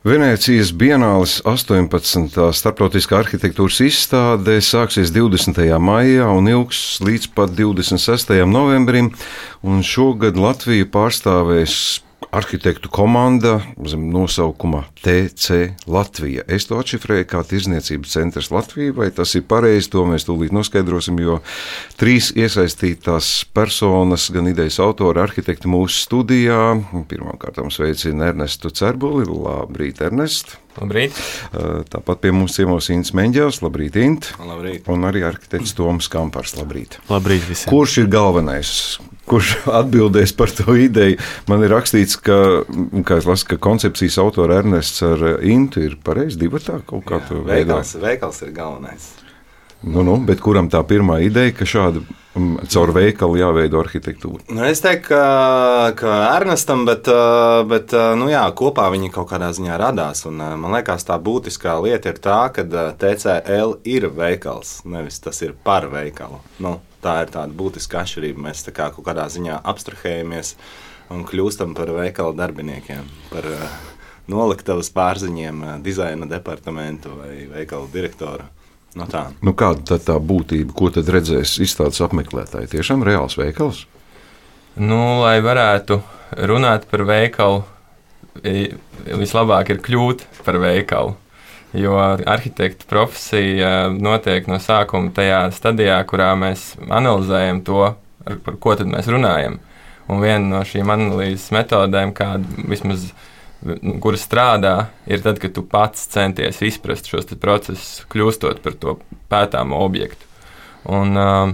Venecijas Bienāles 18. starptautiskā arhitektūras izstāde sāksies 20. maijā un ilgs līdz pat 26. novembrim. Šogad Latviju pārstāvēs arhitektu komanda zem nosaukuma TC Latvija. Es to atšifrēju kā Tirzniecības centrs Latvijai, vai tas ir pareizi, to mēs tūlīt noskaidrosim, jo trīs iesaistītās personas, gan idejas autori, arhitekti mūsu studijā. Pirmkārt, sveicina Ernestu Cerbuli. Labrīt, Ernest! Labrīt. Tāpat pie mums ciemos Inns Meņģels, labrīt, Int. Labrīt. Un arī arhitekts Toms Kampars, labrīt. Labrīt visiem. Kurš ir galvenais? Kurš atbildēs par to ideju? Man ir rakstīts, ka, lasu, ka koncepcijas autora Ernests ar Intu ir pareizi divatā kaut kā tā veidā. Veikals, veikals ir galvenais. Nu, nu, bet kuram tā pirmā ideja, ka šāda caur veikalu jāveido arhitektūra? Nu, es teiktu, ka, ka Ernestam, bet, bet nu, jā, kopā viņi kaut kādā ziņā radās. Un, man liekas, tā būtiskā lieta ir tā, ka TCL ir veikals, nevis tas ir par veikalu. Nu, tā ir tāda būtiska atšķirība. Mēs kā kaut kādā ziņā abstrahējamies un kļūstam par veikala darbiniekiem. Par, Noliktavas pārziņiem, dizaina departamentu vai veikalu direktoru. No tā. nu, kāda tad tā būtība, ko tad redzēs izstādes apmeklētāji? Tiešām reāls veikals? Nu, lai varētu runāt par veikalu, vislabāk ir kļūt par veikalu. Jo arhitekta profesija notiek no sākuma tajā stadijā, kurā mēs analizējam to, par ko mēs runājam. Un viena no šīm analīzes metodēm, kāda vismaz kur strādā, ir tad, kad tu pats centies izprast šos procesus, kļūstot par to pētāmo objektu. Un, uh,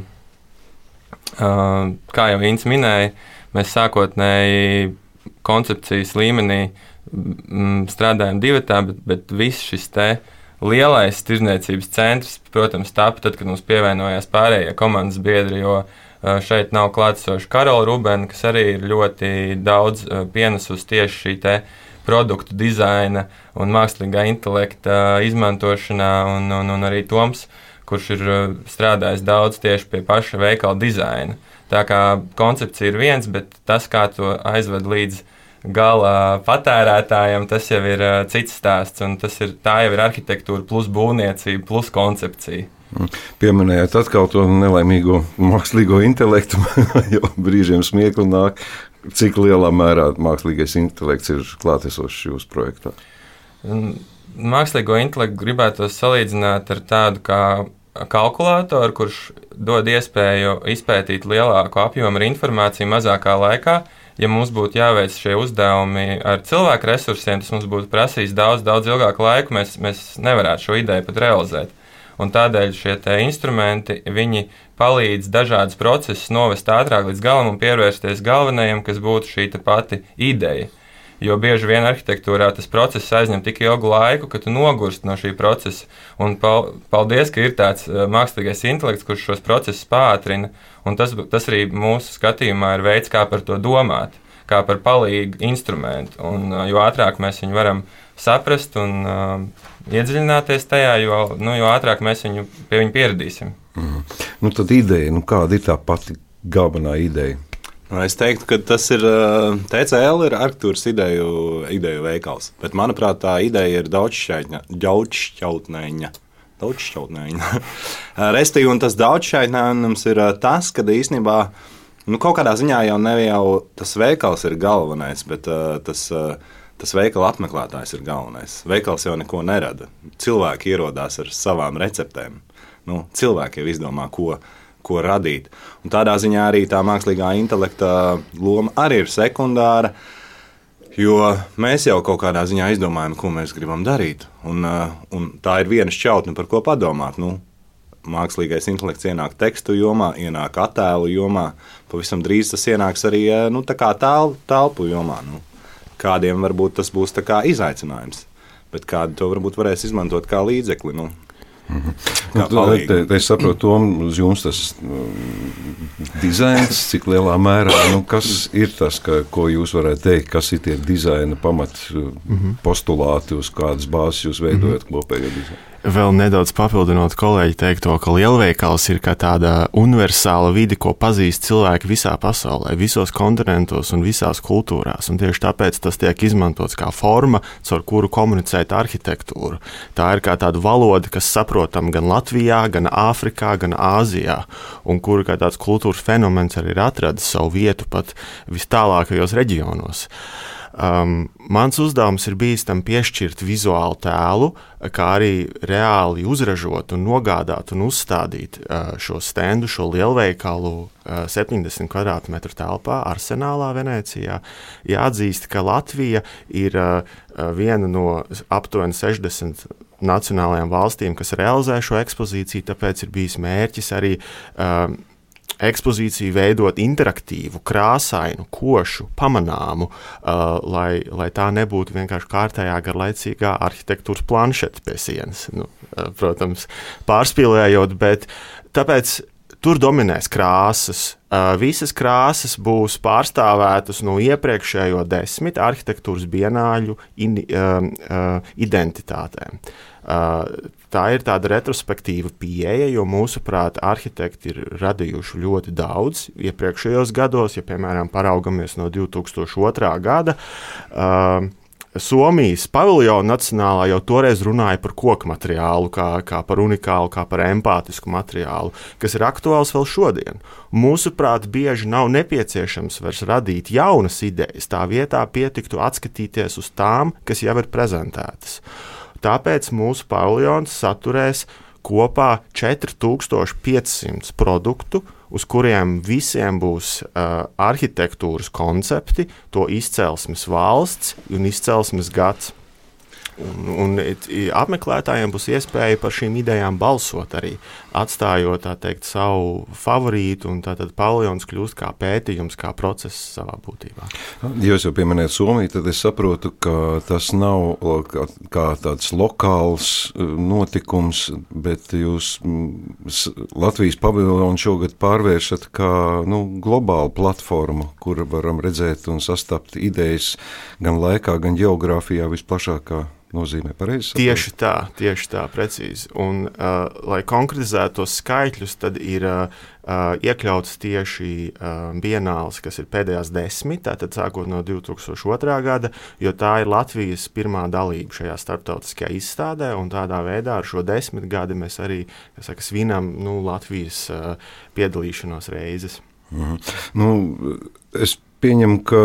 uh, kā jau Inns minēja, mēs sākotnēji koncepcijas līmenī strādājam divi tā, bet, bet viss šis te lielais tirzniecības centrs, protams, tāpat, tad, kad mums pievienojās pārējie komandas biedri, jo uh, šeit nav klātsoša Karola Rubena, kas arī ir ļoti daudz uh, pienesusi tieši šī te uh, produktu dizaina un mākslīgā intelekta izmantošanā, un, un, un arī Toms, kurš ir uh, strādājis daudz tieši pie paša veikala dizaina. Tā kā koncepcija ir viens, bet tas, kā to aizved līdz gala patērētājam, tas jau ir uh, cits stāsts. Tas ir, tā jau ir arhitektūra, plus būvniecība, plus koncepcija. Mm. Pieminējāt atkal to nelaimīgo mākslīgo intelektu, jo brīžiem smiekli nāk, Cik lielā mērā mākslīgais intelekts ir klātesošs jūsu projektā? Mākslīgo intelektu gribētu salīdzināt ar tādu kā kalkulātoru, kurš dod iespēju izpētīt lielāku apjomu ar informāciju mazākā laikā. Ja mums būtu jāveic šie uzdevumi ar cilvēku resursiem, tas mums būtu prasījis daudz, daudz ilgāku laiku. Mēs, mēs nevarētu šo ideju pat realizēt. Un tādēļ šie instrumenti palīdz dažādas procesus novest ātrāk līdz galam un pievērsties galvenajam, kas būtu šī pati ideja. Jo bieži vien arhitektūrā tas process aizņem tik ilgu laiku, ka tu nogurst no šī procesa. Un paldies, ka ir tāds eh, mākslīgais intelekts, kurš šos procesus pātrina. Tas, tas arī mūsu skatījumā ir veids, kā par to domāt, kā par palīgu instrumentu. Un, eh, jo ātrāk mēs viņu varam saprast un uh, iedziļināties tajā, jo, nu, jo ātrāk mēs viņu, pie viņa pieradīsim. Mm. Nu, tad ideja, nu, kāda ir tā pati galvenā ideja? Nu, es teiktu, ka tas ir TCL, ir arhitektūras ideju, ideju veikals. Bet, manuprāt, tā ideja ir daudzšķautnēņa. Daudzšķautnēņa. Restīvi, un tas daudzšķautnēņums ir tas, ka īstenībā nu, kaut kādā ziņā jau ne jau tas veikals ir galvenais, bet uh, tas. Uh, tas veikala apmeklētājs ir galvenais. Veikals jau neko nerada. Cilvēki ierodās ar savām receptēm. Nu, cilvēki jau izdomā, ko, ko radīt. Un tādā ziņā arī tā mākslīgā intelekta loma arī ir sekundāra. Jo mēs jau kaut kādā ziņā izdomājam, ko mēs gribam darīt. Un, uh, un tā ir viena šķautne, par ko padomāt. Nu, mākslīgais intelekts ienāk tekstu jomā, ienāk attēlu jomā. Pavisam drīz tas ienāks arī uh, nu, telpu, telpu jomā. Nu kādiem varbūt tas būs izaicinājums, bet kādi to varbūt varēs izmantot kā līdzekli. Nu. Mhm. nu, te, te es saprotu, Tom, uz jums tas um, dizains, cik lielā mērā, nu, kas ir tas, ka, ko jūs varētu teikt, kas ir tie dizaina pamat mm -hmm. postulāti, uz kādas bāzes jūs veidojat mm -hmm. kopējo dizainu? Vēl nedaudz papildinot kolēģi teikto, ka lielveikals ir kā tāda universāla vide, ko pazīst cilvēki visā pasaulē, visos kontinentos un visās kultūrās. Un tieši tāpēc tas tiek izmantots kā forma, caur kuru komunicēt arhitektūru. Tā ir kā tāda valoda, kas saprotama gan Latvijā, gan Āfrikā, gan Āzijā, un kura kā tāds kultūras fenomens arī ir atradis savu vietu pat vistālākajos reģionos. Um, mans uzdevums ir bijis tam piešķirt vizuālu tēlu, kā arī reāli uzražot, un nogādāt un uzstādīt uh, šo stendu, šo lielveikalu uh, 70 km2 telpā, Arsenālā, Venecijā. Jāatzīst, ka Latvija ir uh, viena no aptuveni 60 nacionālajām valstīm, kas realizē šo ekspozīciju, tāpēc ir bijis mērķis arī. Uh, ekspozīciju veidot interaktīvu, krāsainu, košu, pamanāmu, uh, lai, lai tā nebūtu vienkārši kārtējā garlaicīgā arhitektūras planšeta pie sienas. Nu, uh, protams, pārspīlējot, bet tāpēc tur dominēs krāsas. Uh, visas krāsas būs pārstāvētas no iepriekšējo desmit arhitektūras bienāļu in, uh, uh, identitātēm. Uh, tā ir tāda retrospektīva pieeja, jo mūsuprāt, arhitekti ir radījuši ļoti daudz iepriekšējos gados, ja piemēram paraugamies no 2002. gada. Uh, Somijas paviljona nacionālā jau toreiz runāja par koku materiālu, kā, kā par unikālu, kā par empātisku materiālu, kas ir aktuāls vēl šodien. Mūsuprāt, bieži nav nepieciešams vairs radīt jaunas idejas, tā vietā pietiktu atskatīties uz tām, kas jau ir prezentētas. Tāpēc mūsu paviljons saturēs kopā 4500 produktu, uz kuriem visiem būs uh, arhitektūras koncepti, to izcelsmes valsts un izcelsmes gads. Un, un apmeklētājiem būs iespēja par šīm idejām balsot arī, atstājot teikt, savu favorītu. Tad paviljons kļūst kā pētījums, kā process savā būtībā. Jūs jau pieminējat Somiju, tad es saprotu, ka tas nav kā, kā tāds lokāls notikums, bet jūs Latvijas paviljonu šogad pārvēršat kā nu, globālu platformu, kur varam redzēt un sastapt idejas gan laikā, gan geogrāfijā visplašākā nozīmē. Pareizi? Tieši tā, tieši tā, precīzi. Un, uh, lai konkretizētu tos skaitļus, tad ir uh, iekļauts tieši uh, bienāls, kas ir pēdējās desmit, tātad sākot no 2002. gada, jo tā ir Latvijas pirmā dalība šajā starptautiskajā izstādē, un tādā veidā ar šo desmit gadi mēs arī saka, svinam nu, Latvijas uh, piedalīšanos reizes. Mhm. Nu, es pieņemu, ka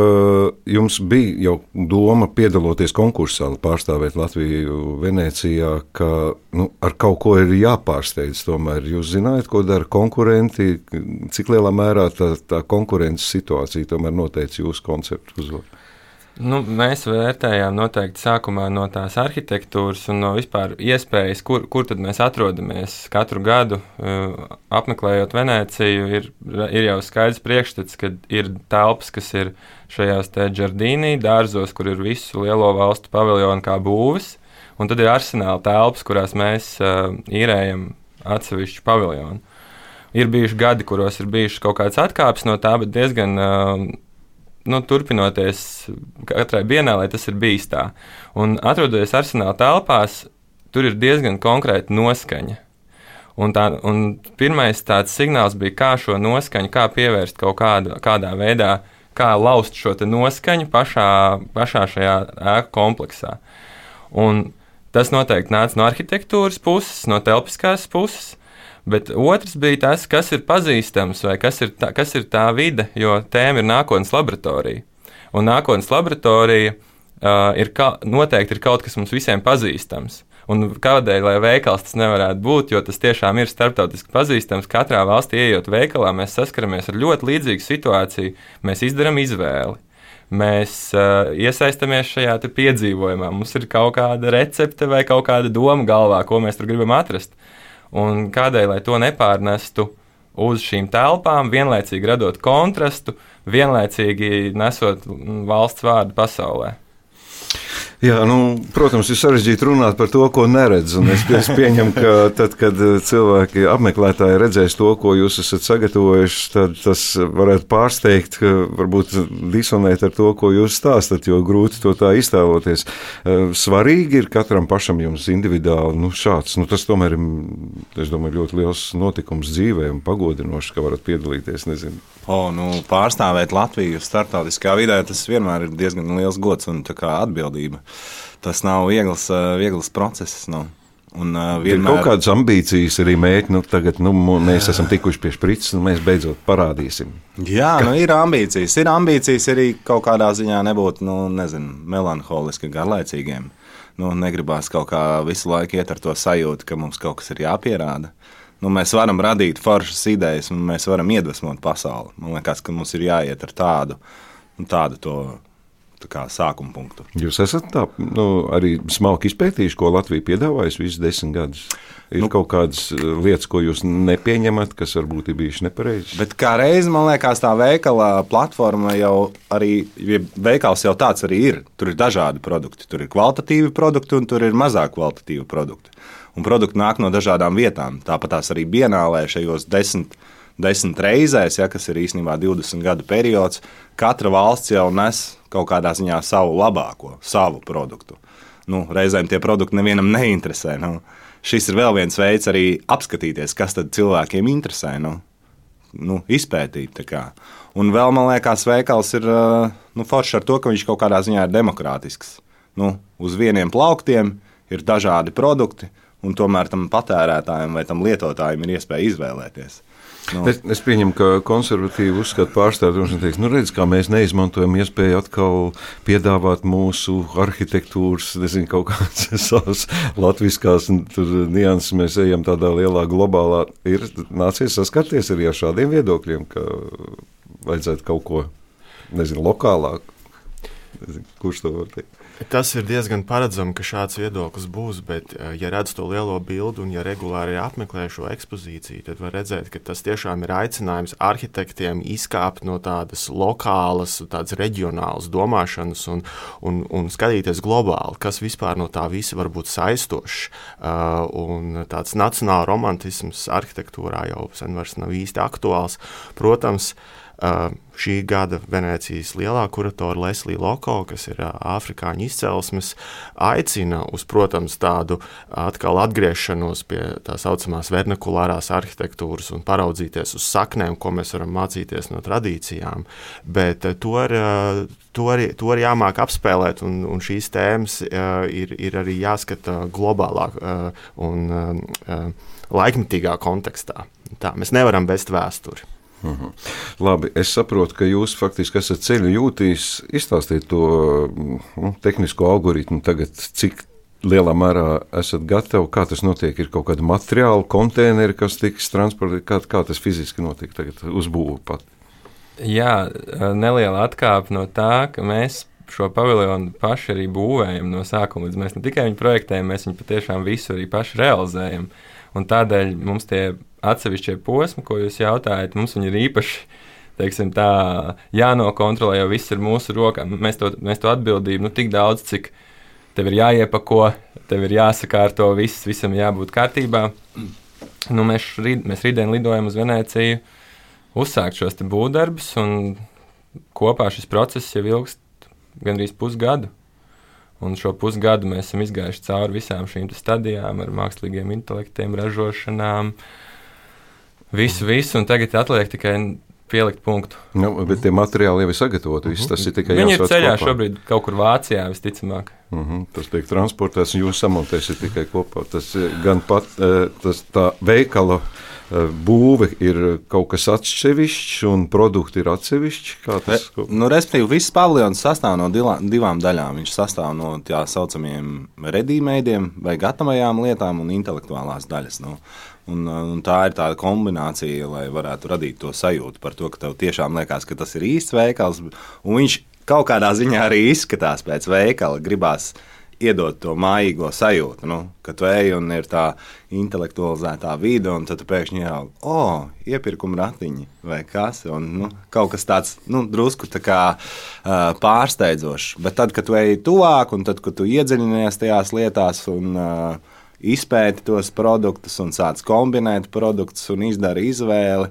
jums bija jau doma piedaloties konkursā, pārstāvēt Latviju Venecijā, ka nu, ar kaut ko ir jāpārsteidz. Tomēr jūs zināt, ko dara konkurenti, cik lielā mērā tā, tā konkurences situācija tomēr noteica jūsu konceptu uzvaru. Nu, mēs vērtējām noteikti sākumā no tās arhitektūras un no vispār iespējas, kur, kur tad mēs atrodamies. Katru gadu uh, apmeklējot Venēciju, ir, ir jau skaidrs priekšstats, ka ir telpas, kas ir šajās te džardīnī dārzos, kur ir visu lielo valstu paviljonu kā būvis, un tad ir arsenāla telpas, kurās mēs uh, īrējam atsevišķu paviljonu. Ir bijuši gadi, kuros ir bijušas kaut kādas atkāpes no tā, bet diezgan uh, nu, turpinoties katrai bienālē, tas ir bijis tā. Un atrodoties arsenāla telpās, tur ir diezgan konkrēta noskaņa. Un tā, un pirmais tāds signāls bija, kā šo noskaņu, kā pievērst kaut kādu, kādā veidā, kā laust šo noskaņu pašā, pašā šajā ēku kompleksā. Un tas noteikti nāca no arhitektūras puses, no telpiskās puses. Bet otrs bija tas, kas ir pazīstams vai kas ir tā, kas ir tā vide, jo tēma ir nākotnes laboratorija. Un nākotnes laboratorija uh, ir ka, noteikti ir kaut kas mums visiem pazīstams. Un kādēļ, veikals tas nevarētu būt, jo tas tiešām ir starptautiski pazīstams. Katrā valstī, ejot veikalā, mēs saskaramies ar ļoti līdzīgu situāciju. Mēs izdarām izvēli. Mēs uh, iesaistamies šajā piedzīvojumā. Mums ir kaut kāda recepte vai kaut kāda doma galvā, ko mēs tur gribam atrast. Un kādēļ, lai to nepārnestu uz šīm telpām, vienlaicīgi radot kontrastu, vienlaicīgi nesot valsts vārdu pasaulē? Jā, nu, protams, ir sarežģīti runāt par to, ko neredz. Es, pieņemu, ka tad, kad eh, cilvēki, apmeklētāji redzēs to, ko jūs esat sagatavojuši, tad tas varētu pārsteigt, varbūt disonēt ar to, ko jūs stāstat, jo grūti to tā iztēloties. Eh, svarīgi ir katram pašam jums individuāli nu, šāds. Nu, tas tomēr ir, domāju, ļoti liels notikums dzīvē un pagodinošs, ka varat piedalīties. Nezinu. O, nu, pārstāvēt Latviju starptautiskā vidē, tas vienmēr ir diezgan liels gods un atbildība tas nav viegls, eh, viegls process. Nu. Un, uh, vienmēr... Ir kaut kādas ambīcijas, arī mērķi. Nu, tagad nu, mēs esam tikuši pie sprites, un mēs beidzot parādīsim. Jā, ka... nu, ir ambīcijas. Ir ambīcijas arī kaut kādā ziņā nebūt nu, nezinu, melanholiski, garlaicīgiem. Nu, negribās kaut kā visu laiku iet ar to sajūtu, ka mums kaut kas ir jāpierāda. Nu, mēs varam radīt foršas idejas, un mēs varam iedvesmot pasauli. Man liekas, ka mums ir jāiet ar tādu, tādu to sākuma punktu. Jūs esat tā, nu, arī smalki izpētījuši, ko Latvija piedāvājusi visus desmit gadus. Ir nu, kaut kādas lietas, ko jūs nepieņemat, kas varbūt ir bijušas nepareizas. Bet kā reizē man liekas, tā veikala platforma jau arī, ja veikals jau tāds arī ir. Tur ir dažādi produkti. Tur ir kvalitatīvi produkti un tur ir mazāk kvalitatīvi produkti. Un produkti nāk no dažādām vietām. Tāpat tās arī Bienālē šajos desmit desmit reizēs, ja, kas ir īstenībā 20 gadu periods, katra valsts jau nes kaut kādā ziņā savu labāko, savu produktu. Nu, reizēm tie produkti nevienam neinteresē. Nu. Šis ir vēl viens veids arī apskatīties, kas cilvēkiem interesē. Nu. Nu, izpētīt. Un vēl man liekas, veikals ir nu, foršs ar to, ka viņš kaut kādā ziņā ir demokrātisks. Nu, uz vieniem plauktiem ir dažādi produkti, un tomēr tam patērētājiem vai tam lietotājiem ir iespēja izvēlēties. Nu. Es, es pieņemu, ka konservatīvi uzskata pārstāvji un teiks, nu redz, mēs neizmantojam iespēju atkal piedāvāt mūsu arhitektūras, nezinu, kaut kādas savas latviskās nianses. Mēs ejam tādā lielā globālā. Ir nācies saskarties arī ar šādiem viedokļiem, ka vajadzētu kaut ko, nezinu, lokālāk. Kurš to var teikt? Tas ir diezgan paredzami, ka šāds viedoklis būs, bet, eh, ja redz to lielo bildi un ja regulāri apmeklē šo ekspozīciju, tad var redzēt, ka tas tiešām ir aicinājums arhitektiem izkāpt no tādas lokālas, tādas reģionālas domāšanas un, un, un skatīties globāli, kas vispār no tā visa var būt saistošs. Uh, un tāds nacionāla romantisms arhitektūrā jau sen vairs nav īsti aktuāls. Protams, uh, šī gada Venecijas lielā kuratora Leslija Loko, kas ir afrikāņu izcelsmes, aicina uz, protams, tādu atkal atgriešanos pie tā saucamās vernakulārās arhitektūras un paraudzīties uz saknēm, ko mēs varam mācīties no tradīcijām. Bet to ir, to arī, to arī jāmāk apspēlēt, un, un šīs tēmas ir, ir arī jāskata globālā un laikmetīgā kontekstā. Tā, mēs nevaram vest vēsturi. Mhm. Labi, es saprotu, ka jūs faktiski esat ceļu jūtījis. Izstāstiet to nu, tehnisko algoritmu tagad, cik lielā mērā esat gatavi, kā tas notiek. Ir kaut kāda materiāla, konteineri, kas tiks transportēti, kā, kā tas fiziski notiek tagad uzbūvē pat. Jā, neliela atkāpe no tā, ka mēs šo paviljonu paši arī būvējam no sākuma līdz mēs ne tikai viņu projektējam, mēs viņu patiešām visu arī paši realizējam. Un tādēļ mums tie atsevišķie posmi, ko jūs jautājat, mums viņi ir īpaši. Teiksim, tā jānokontrolē, jo viss ir mūsu rokā. Mēs to, mēs to atbildību nu, tik daudz, cik tev ir jāiepako, tev ir jāsakārto, viss, visam jābūt kārtībā. Nu, mēs, rīd, mēs rītdien lidojam uz Venēciju, uzsākt šos būvdarbus, un kopā šis process jau ilgst gandrīz pusgadu. Un šo pusgadu mēs esam izgājuši cauri visām šīm stadijām, ar mākslīgiem intelektiem, ražošanām, visu, visu, un tagad atliek tikai pielikt punktu. Nu, bet tie materiāli jau ir sagatavoti. -huh. Tas ir tikai Viņi ir ceļā kopā. šobrīd kaut kur Vācijā, visticamāk. Mhm, -huh. Tas tiek transportēts, un jūs samontēsiet tikai kopā. Tas gan pat eh, tas tā veikala būve ir kaut kas atsevišķs un produkti ir atsevišķi? Tas, ko... nu, respektīvi, viss paviljons sastāv no divā, divām daļām. Viņš sastāv no tā saucamiem redīmeidiem vai gatavajām lietām un intelektuālās daļas. Nu. Un, un tā ir tāda kombinācija, lai varētu radīt to sajūtu par to, ka tev tiešām liekas, ka tas ir īsts veikals. Un viņš kaut kādā ziņā arī izskatās pēc veikala. Gribās iedod to mājīgo sajūtu, nu, ka tu ej un ir tā intelektualizētā vide, un tad pēkšņi o, oh, iepirkuma ratiņi vai kas, un nu, kaut kas tāds nu, drusku tā kā uh, pārsteidzošs. Bet tad, kad tu ej tuvāk, un tad, kad tu iedziļinies tajās lietās un uh, izpēti tos produktus un sāc kombinēt produktus un izdara izvēli,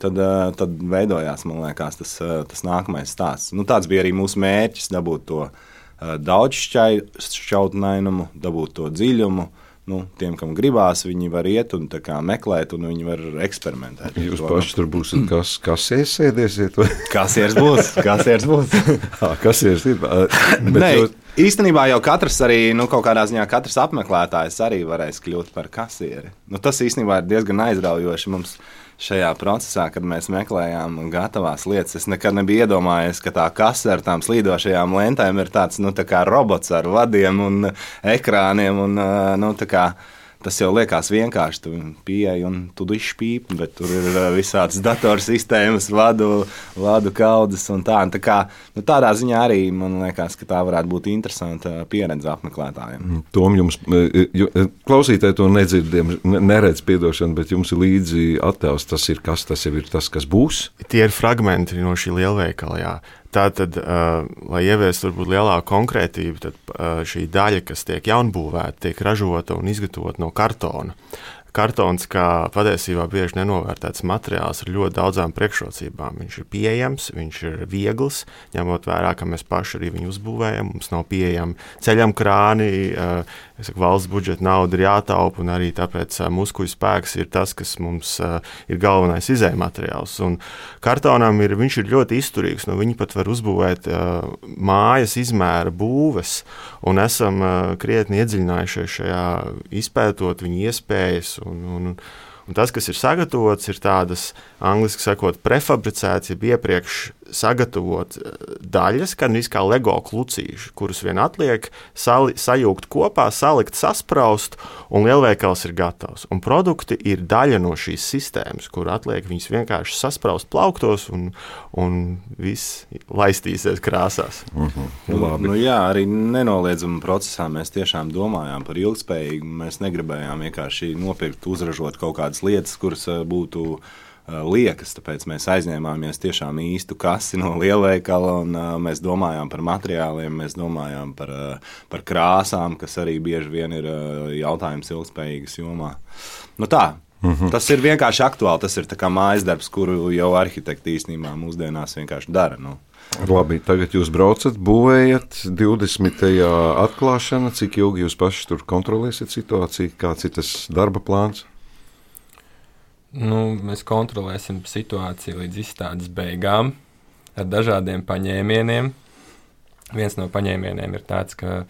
tad, tad veidojās liekas, tas, tas nākamais stāsts. Nu, tāds bija arī mūsu mērķis, dabūt to daudzšķautnējumu, dabūt to dziļumu. Nu, tiem, kam gribās, viņi var iet un meklēt, un viņi var eksperimentēt. Jūs paši tur būsiet, kas, kas iesēdēsiet? kas iers būs? Kas iers būs? kas iers ir? Nē, jūs... Īstenībā jau katrs, arī, nu, kaut kādā ziņā, katrs apmeklētājs arī varēs kļūt par kasieri. Nu, tas īstenībā ir diezgan aizraujoši. Mums šajā procesā, kad mēs meklējām gatavās lietas, es nekad nebiju iedomājies, ka tā kase ar tām slīdošajām lentēm ir tāds nu, tā robots ar vadiem un ekrāniem. Un, nu, Tas jau liekas vienkārši. Tu pieeji un tu izšķīpi, bet tur ir visādas datorsistēmas, vadu, vadu kaudzes un tā. Un tā kā, nu, tādā ziņā arī man liekas, ka tā varētu būt interesanta pieredze apmeklētājiem. Mm, Tom, jums, klausītāji to nedzird, neredz piedošanu, bet jums ir līdzi attēls. Tas ir kas, tas jau ir tas, kas būs. Tie ir fragmenti no šī lielveikala. Jā. Tātad, uh, lai ieviestu varbūt lielāku konkrētību, tad uh, šī daļa, kas tiek jaunbūvēta, tiek ražota un izgatavota no kartona. Kartons, kā patiesībā bieži nenovērtēts materiāls, ar ļoti daudzām priekšrocībām. Viņš ir pieejams, viņš ir viegls, ņemot vērā, ka mēs paši arī viņu uzbūvējam. Mums nav pieejami ceļam krāni, saku, valsts budžeta nauda ir jātaupa, un arī tāpēc muskuļu spēks ir tas, kas mums ir galvenais izējuma materiāls. Un kartonam ir, viņš ir ļoti izturīgs, no viņa pat var uzbūvēt mājas izmēra būves, un esam krietni iedziļinājušies šajā izpētot viņa iespējas Un, un, un tas, kas ir sagatavots, ir tādas, angļuiski sakot, prefabricētas, jeb iepriekš sagatavot eh, daļas, gan arī kā LEGO klucīši, kurus vien atliek sali, sajūgt kopā, salikt, saspraust, un lielveikals ir gatavs. Un produkti ir daļa no šīs sistēmas, kur atliek viņus vienkārši saspraust plauktos, un, un viss laistīsies krāsās. Uh mhm. -huh. nu, Labi. nu, jā, arī nenoliedzami procesā mēs tiešām domājām par ilgspējīgu. Mēs negribējām vienkārši nopirkt, uzražot kaut kādas lietas, kuras eh, būtu liekas. Tāpēc mēs aizņēmāmies tiešām īstu kasi no lielveikala, un uh, mēs domājām par materiāliem, mēs domājām par, uh, par krāsām, kas arī bieži vien ir jautājums ilgspējīgas jomā. Nu tā, Mm -hmm. Tas ir vienkārši aktuāli. Tas ir mājas darbs, kuru jau arhitekti īstenībā mūsdienās vienkārši dara. Nu. Labi, tagad jūs braucat, būvējat 20. atklāšana. Cik ilgi jūs paši tur kontrolēsiet situāciju? Kāds ir tas darba plāns? Nu, mēs kontrolēsim situāciju līdz izstādes beigām ar dažādiem paņēmieniem. Viens no paņēmieniem ir tāds, ka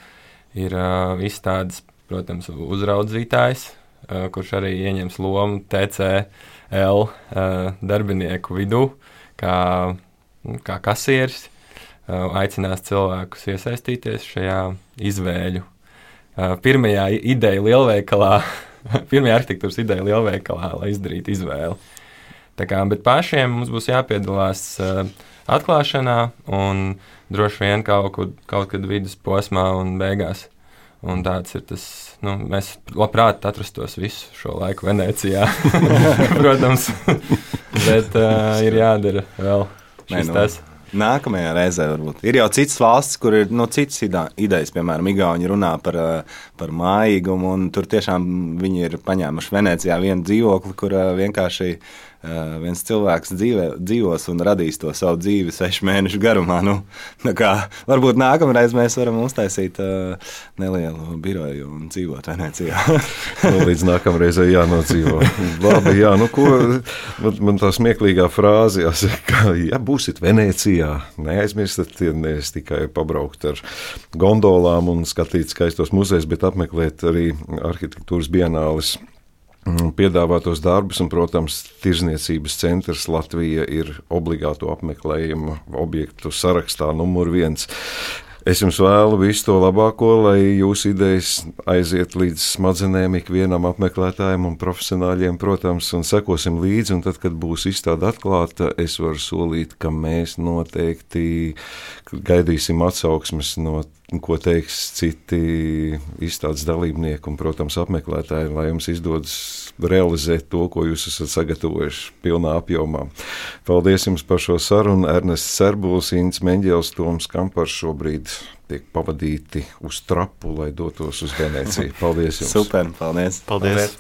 ir uh, izstādes, protams, uzraudzītājs, uh, kurš arī ieņems lomu TCL uh, darbinieku vidū, kā, kā kasieris. Uh, aicinās cilvēkus iesaistīties šajā izvēļu. Uh, pirmajā ideja lielveikalā pirmā arhitektūras ideja lielveikalā, lai izdarītu izvēli. Tā kā, bet pašiem mums būs jāpiedalās uh, atklāšanā un droši vien kaut, kur, kaut kad vidusposmā un beigās. Un tāds ir tas, nu, mēs labprāt atrastos visu šo laiku Venecijā, protams, bet uh, ir jādara vēl šis Nē, nu, tas. Nākamajā reizē varbūt. Ir jau citas valstis, kur ir no nu, citas idejas, piemēram, Igauni runā par, eh, par mājīgumu, un tur tiešām viņi ir paņēmuši Venecijā vienu dzīvokli, kur eh, vienkārši viens cilvēks dzīvē, dzīvos un radīs to savu dzīvi sešu mēnešu garumā. Nu, kā, varbūt nākamreiz mēs varam uztaisīt uh, nelielu biroju un dzīvot Venecijā. nu, līdz nākamreizē jānodzīvo. Labi, jā, nu, ko, man, man tā smieklīgā frāze, jāsaka, ja būsiet Venecijā, neaizmirstiet ne tikai pabraukt ar gondolām un skatīt skaistos muzejus, bet apmeklēt arī arhitektūras bienālis piedāvātos darbus, un, protams, tirzniecības centrs Latvija ir obligāto apmeklējumu objektu sarakstā numur viens. Es jums vēlu visu to labāko, lai jūsu idejas aiziet līdz smadzenēm ikvienam apmeklētājam un profesionāļiem, protams, un sekosim līdzi. Un tad, kad būs izstāde atklāta, es varu solīt, ka mēs noteikti gaidīsim atsauksmes no ko teiks citi izstādes dalībnieki un, protams, apmeklētāji, lai jums izdodas realizēt to, ko jūs esat sagatavojuši pilnā apjomā. Paldies jums par šo sarunu. Ernests Serbuls, Inns Meņģels, Toms Kampars šobrīd tiek pavadīti uz trapu, lai dotos uz Venēciju. Paldies jums! Super, paldies! Paldies! paldies.